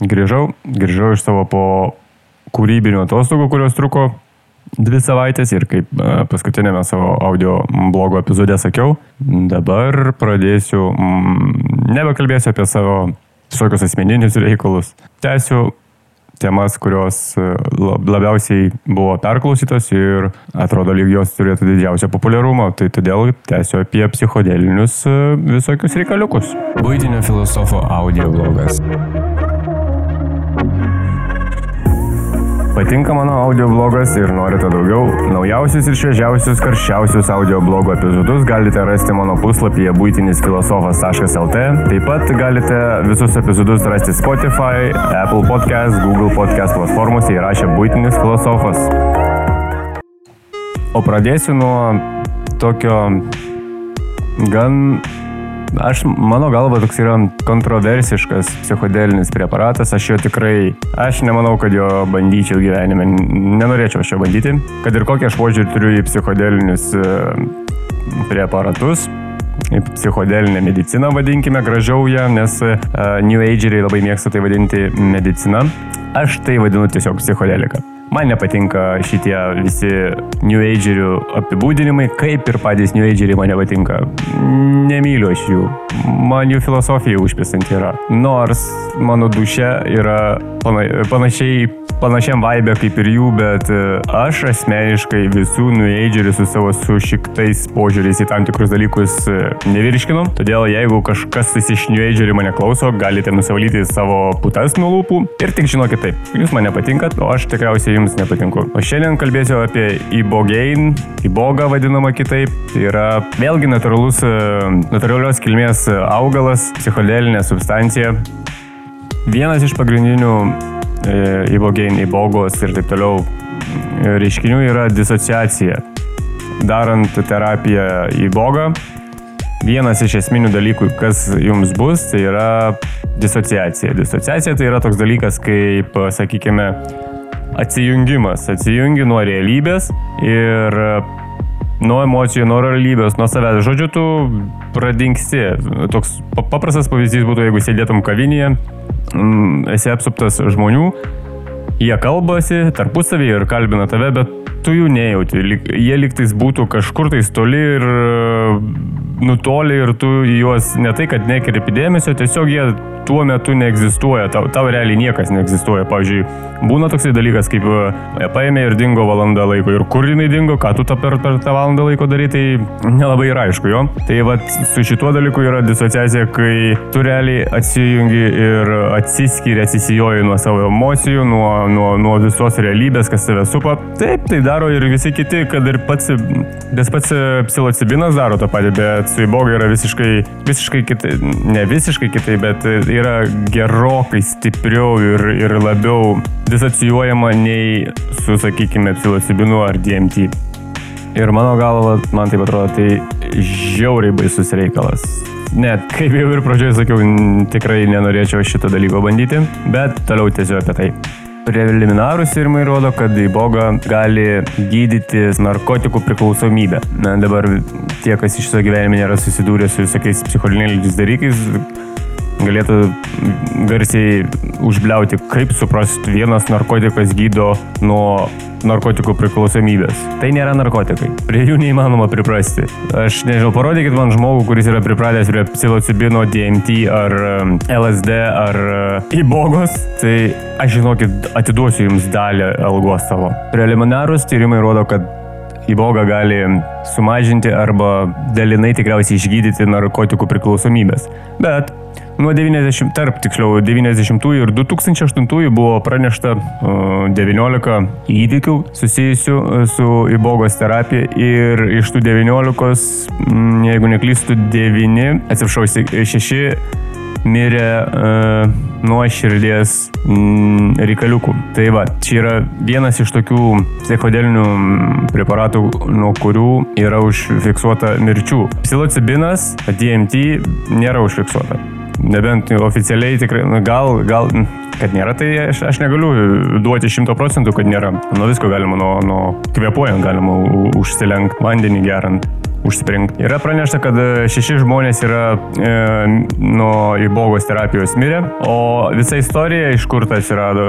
grįžau, grįžau iš savo po kūrybinio atostogų, kurios truko dvi savaitės ir kaip e, paskutinėme savo audio blogo epizode sakiau, dabar pradėsiu, mm, nebekalbėsiu apie savo visokius asmeninius reikalus. Tęsiu temas, kurios e, labiausiai buvo perklausytos ir atrodo, lyg jos turėtų didžiausią populiarumą, tai todėl tęsiu apie psichodelinius e, visokius reikaliukus. Būtinio filosofo audio blogas. Patinka mano audio blogas ir norite daugiau? Naujausius ir šviežiausius, karščiausius audio blogo epizodus galite rasti mano puslapyje būtinisfilosofas.lt. Taip pat galite visus epizodus rasti Spotify, Apple Podcast, Google Podcast platformose įrašę būtinis filosofas. O pradėsiu nuo tokio gan Aš, mano galva, toks yra kontroversiškas psichodelinis preparatas, aš jo tikrai, aš nemanau, kad jo bandyčiau gyvenime, nenorėčiau aš jo bandyti, kad ir kokią aš požiūrį turiu į psichodelinius e, preparatus, psichodelinę mediciną, vadinkime gražiau ją, nes uh, New Ageriai labai mėgsta tai vadinti medicina. Aš tai vadinu tiesiog psichodelika. Man nepatinka šitie visi New Agerių apibūdinimai, kaip ir patys New Ageriai man nepatinka. Nemyliu aš jų. Man jų filosofija užpisanti yra. Nors mano duše yra panašiai panašiam vaibė kaip ir jų, bet e, aš asmeniškai visų nueidžerių su savo sušiktais požiūriais į tam tikrus dalykus e, nevirškinu. Todėl jeigu kažkas iš nueidžerių mane klauso, galite nusivalyti savo putas nuo lūpų ir tik žinokit taip, jūs man nepatinkat, o aš tikriausiai jums nepatinku. O šiandien kalbėsiu apie ibogein, ibogą vadinamą kitaip. Tai yra vėlgi natūralus, e, natūralios kilmės augalas, psichodelinė substancija. Vienas iš pagrindinių įbogein, e, įbogos ir taip toliau e, reiškinių yra disociacija. Darant terapiją į bogą, vienas iš esminių dalykų, kas jums bus, tai yra disociacija. Disociacija tai yra toks dalykas kaip, sakykime, atsijungimas. Atsijungi nuo realybės ir nuo emocijų, nuo realybės, nuo savęs. Žodžiu, tu pradingsti. Toks paprastas pavyzdys būtų, jeigu sėdėtum kavinėje mm, esi apsuptas žmonių, jie kalbasi tarpusavį ir kalbina tave, bet tu jų nejauti. Jie liktais būtų kažkur tais toli ir nutoli ir tu juos ne tai, kad nekreipi dėmesio, tiesiog jie tuo metu neegzistuoja, tau, tau realiai niekas neegzistuoja. Pavyzdžiui, būna toksai dalykas, kaip e, paėmė ir dingo valanda laiko ir kur jinai dingo, ką tu tą per, per tą valandą laiko darai, tai nelabai yra aišku jo. Tai va su šituo dalyku yra disociacija, kai tu realiai atsijungi ir atsiskiri, atsisijoji nuo savo emocijų, nuo, nuo, nuo visos realybės, kas tave supa. Taip, tai daro ir visi kiti, kad ir pats, tas pats psilocibinas daro tą patį, bet su įboga yra visiškai, visiškai kitai, ne visiškai kitai, bet yra gerokai stipriau ir, ir labiau disocijuojama nei su, sakykime, psilocibinu ar DMT. Ir mano galva, man taip atrodo, tai žiauriai baisus reikalas. Net, kaip jau ir pradžioje sakiau, tikrai nenorėčiau šito dalyko bandyti, bet toliau tiesiog apie tai. Preliminarūs tyrimai rodo, kad iboga gali gydyti narkotikų priklausomybę. Na, dabar tie, kas iš savo gyvenime nėra susidūrę su visokiais psicholiniais dalykais, galėtų garsiai užbliauti, kaip suprast, vienas narkotikas gydo nuo narkotikų priklausomybės. Tai nėra narkotikai. Prie jų neįmanoma priprasti. Aš nežinau, parodykit man žmogų, kuris yra pripratęs prie psilocibino, DMT ar um, LSD ar įbogos. Uh, tai aš žinokit, atiduosiu jums dalį algos savo. Preliminarūs tyrimai rodo, kad įbogą gali sumažinti arba dalinai tikriausiai išgydyti narkotikų priklausomybės. Bet Nuo 90, tarp tiksliau 90 ir 2008 buvo pranešta 19 įvykių susijusių e, su įbogos terapija ir iš tų 19, jeigu neklystu, 9, atsiprašau, 6 mirė uh, nuo širdies mm, reikaliukų. Tai va, čia yra vienas iš tokių psichodelinių preparatų, nuo kurių yra užfiksuota mirčių. Psilocibinas, DMT nėra užfiksuota. Nebent oficialiai tikrai, gal, gal, kad nėra, tai aš, aš negaliu duoti šimto procentų, kad nėra. Nuo visko galima, nuo, nuo kvepuojant galima užsilenkt, vandenį gerant, užspringti. Yra pranešta, kad šeši žmonės yra e, nuo įbogos terapijos mirę, o visa istorija, iš kur tai atsirado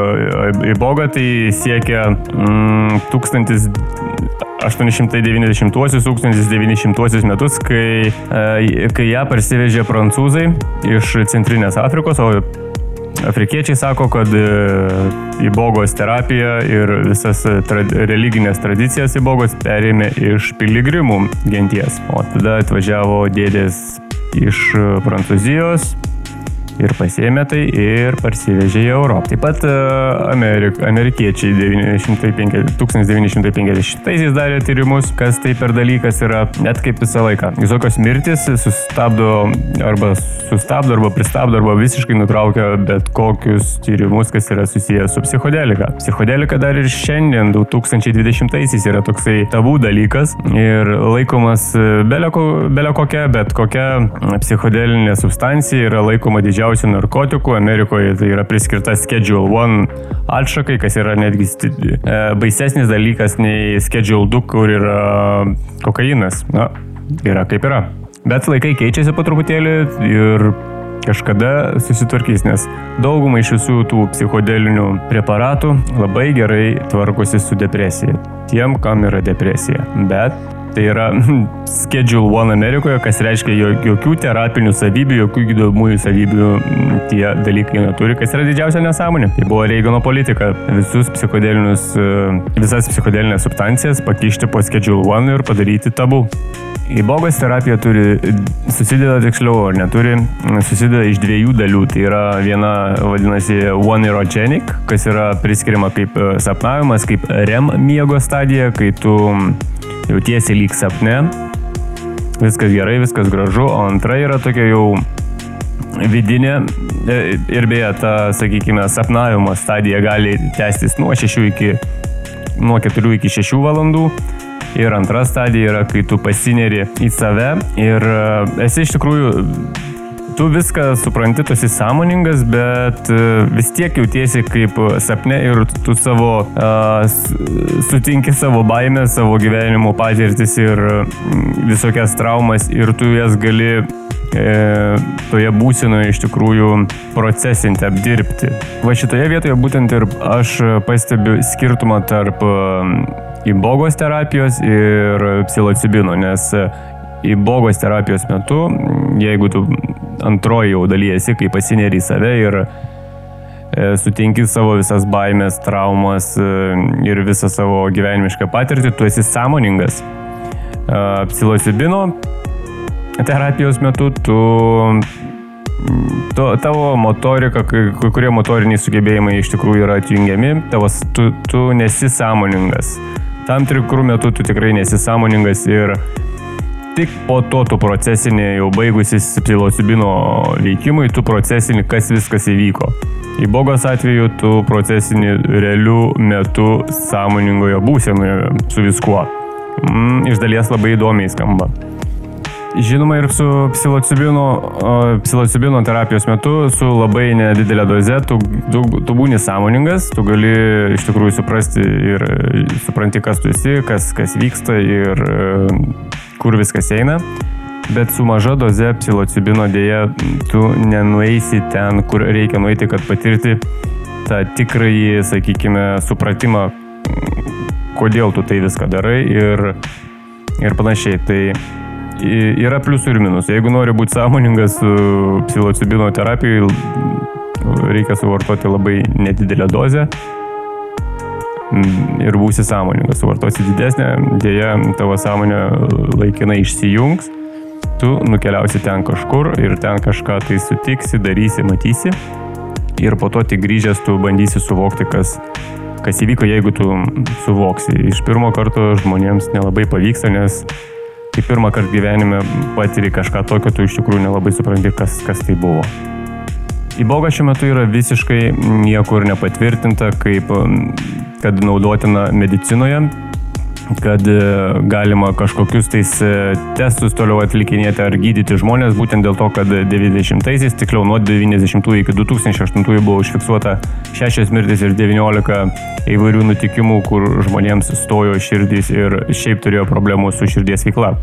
įboga, tai siekia mm, 1890-1900 metus, kai, e, kai ją parsivežė prancūzai iš Centrinės Afrikos, o Afrikiečiai sako, kad e, terapija ir visas e, trad religinės tradicijas įbogos perėmė iš piligrimų genties. O tada atvažiavo dėdės iš Prancūzijos, ir pasėmė tai ir parsivežė į Europą. Taip pat e, Amerik, amerikiečiai 950, 1950-aisiais darė tyrimus, kas tai per dalykas yra, net kaip visą laiką. Visokios mirtis sustabdo arba sustabdo arba pristabdo arba visiškai nutraukia bet kokius tyrimus, kas yra susijęs su psichodelika. Psichodelika dar ir šiandien 2020-aisiais yra toksai tabų dalykas ir laikomas belio, belio kokia, bet kokia psichodelinė substancija yra laikoma didžiausia didžiausių narkotikų. Amerikoje tai yra priskirta Schedule 1 atšakai, kas yra netgi e, baisesnis dalykas nei Schedule 2, kur yra kokainas. Na, yra kaip yra. Bet laikai keičiasi po truputėlį ir kažkada susitvarkys, nes daugumai iš visų tų psichodelinių preparatų labai gerai tvarkosi su depresija. Tiem, kam yra depresija. Bet Tai yra Schedule 1 Amerikoje, kas reiškia jokių terapinių savybių, jokių gydomųjų savybių tie dalykai neturi, kas yra didžiausia nesąmonė. Tai buvo Reigano politika visus psichodelinius, e, visas psichodelinės substancijas pakišti po Schedule 1 ir padaryti tabu. Įbogos terapija turi, susideda tiksliau, ar neturi, susideda iš dviejų dalių. Tai yra viena vadinasi one erogenic, kas yra priskiriama kaip e, sapnavimas, kaip REM miego stadija, kai tu jautiesi lyg sapne, viskas gerai, viskas gražu, o antra yra tokia jau vidinė. E, ir beje, ta, sakykime, sapnavimo stadija gali tęstis nuo 6 iki, nuo 4 iki 6 valandų. Ir antra stadija yra, kai tu pasineri į save. Ir e, esi iš tikrųjų tu viską supranti, tu esi sąmoningas, bet e, vis tiek jautiesi kaip sapne ir tu savo, uh, sutinki savo baimę, savo gyvenimo patirtis ir visokias traumas ir tu jas gali e, toje būsinoje iš tikrųjų procesinti, apdirbti. Va šitoje vietoje būtent ir aš pastebiu skirtumą tarp įbogos terapijos ir psilocibino, nes įbogos terapijos metu, jeigu tu antroji jau dalyjasi, kai pasineri į save ir e, sutinki savo visas baimės, traumas e, ir visą savo gyvenimišką patirtį, tu esi sąmoningas. E, psilocibino terapijos metu tu to, tavo motorika, kai kurie motoriniai sugebėjimai iš tikrųjų yra atjungiami, tavas, tu, tu nesi sąmoningas. Tam tikrų metų tu tikrai nesi sąmoningas ir tik po to tu procesinį, jau baigusis psilocibino veikimui, tu procesinį, kas viskas įvyko. Į bogos atveju tu procesinį realių metų sąmoningoje būsenoje su viskuo. Mm, iš dalies labai įdomiai skamba. Žinoma ir su psilocibino, psilocibino terapijos metu su labai nedidelė doze tu, tu, tu būni sąmoningas, tu gali iš tikrųjų suprasti ir supranti, kas tu esi, kas, kas vyksta ir kur viskas eina. Bet su maža doze psilocibino dėja tu nenueisi ten, kur reikia nueiti, kad patirti tą tikrąjį, sakykime, supratimą, kodėl tu tai viską darai ir, ir panašiai. Tai yra pliusų ir minusų. Jeigu nori būti sąmoningas su psilocibino terapijai, reikia suvartoti labai nedidelę dozę ir būsi sąmoningas, suvartosi didesnę, dėja tavo sąmonė laikinai išsijungs, tu nukeliausi ten kažkur ir ten kažką tai sutiksi, darysi, matysi ir po to tik grįžęs tu bandysi suvokti, kas, kas įvyko, jeigu tu suvoksi. Iš pirmo karto žmonėms nelabai pavyksta, nes kai pirmą kartą gyvenime patiri kažką tokio, tu iš tikrųjų nelabai supranti, kas, kas tai buvo. Iboga šiuo metu yra visiškai niekur nepatvirtinta, kaip kad naudotina medicinoje, kad e, galima kažkokius tais e, testus toliau atlikinėti ar gydyti žmonės, būtent dėl to, kad 90-aisiais, tiksliau nuo 90 iki 2008 buvo užfiksuota 6 mirtis ir 19 įvairių nutikimų, kur žmonėms stojo širdys ir šiaip turėjo problemų su širdies veikla.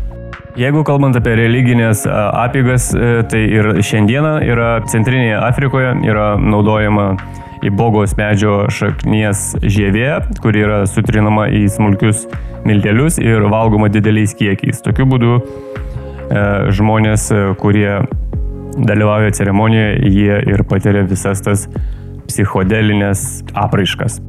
Jeigu kalbant apie religinės apygas, tai ir šiandieną yra Centrinėje Afrikoje yra naudojama įbogos medžio šaknies žievė, kuri yra sutrinama į smulkius miltelius ir valgoma dideliais kiekiais. Tokiu būdu e, žmonės, kurie dalyvauja ceremonijoje, jie ir patiria visas tas psichodelinės apraiškas.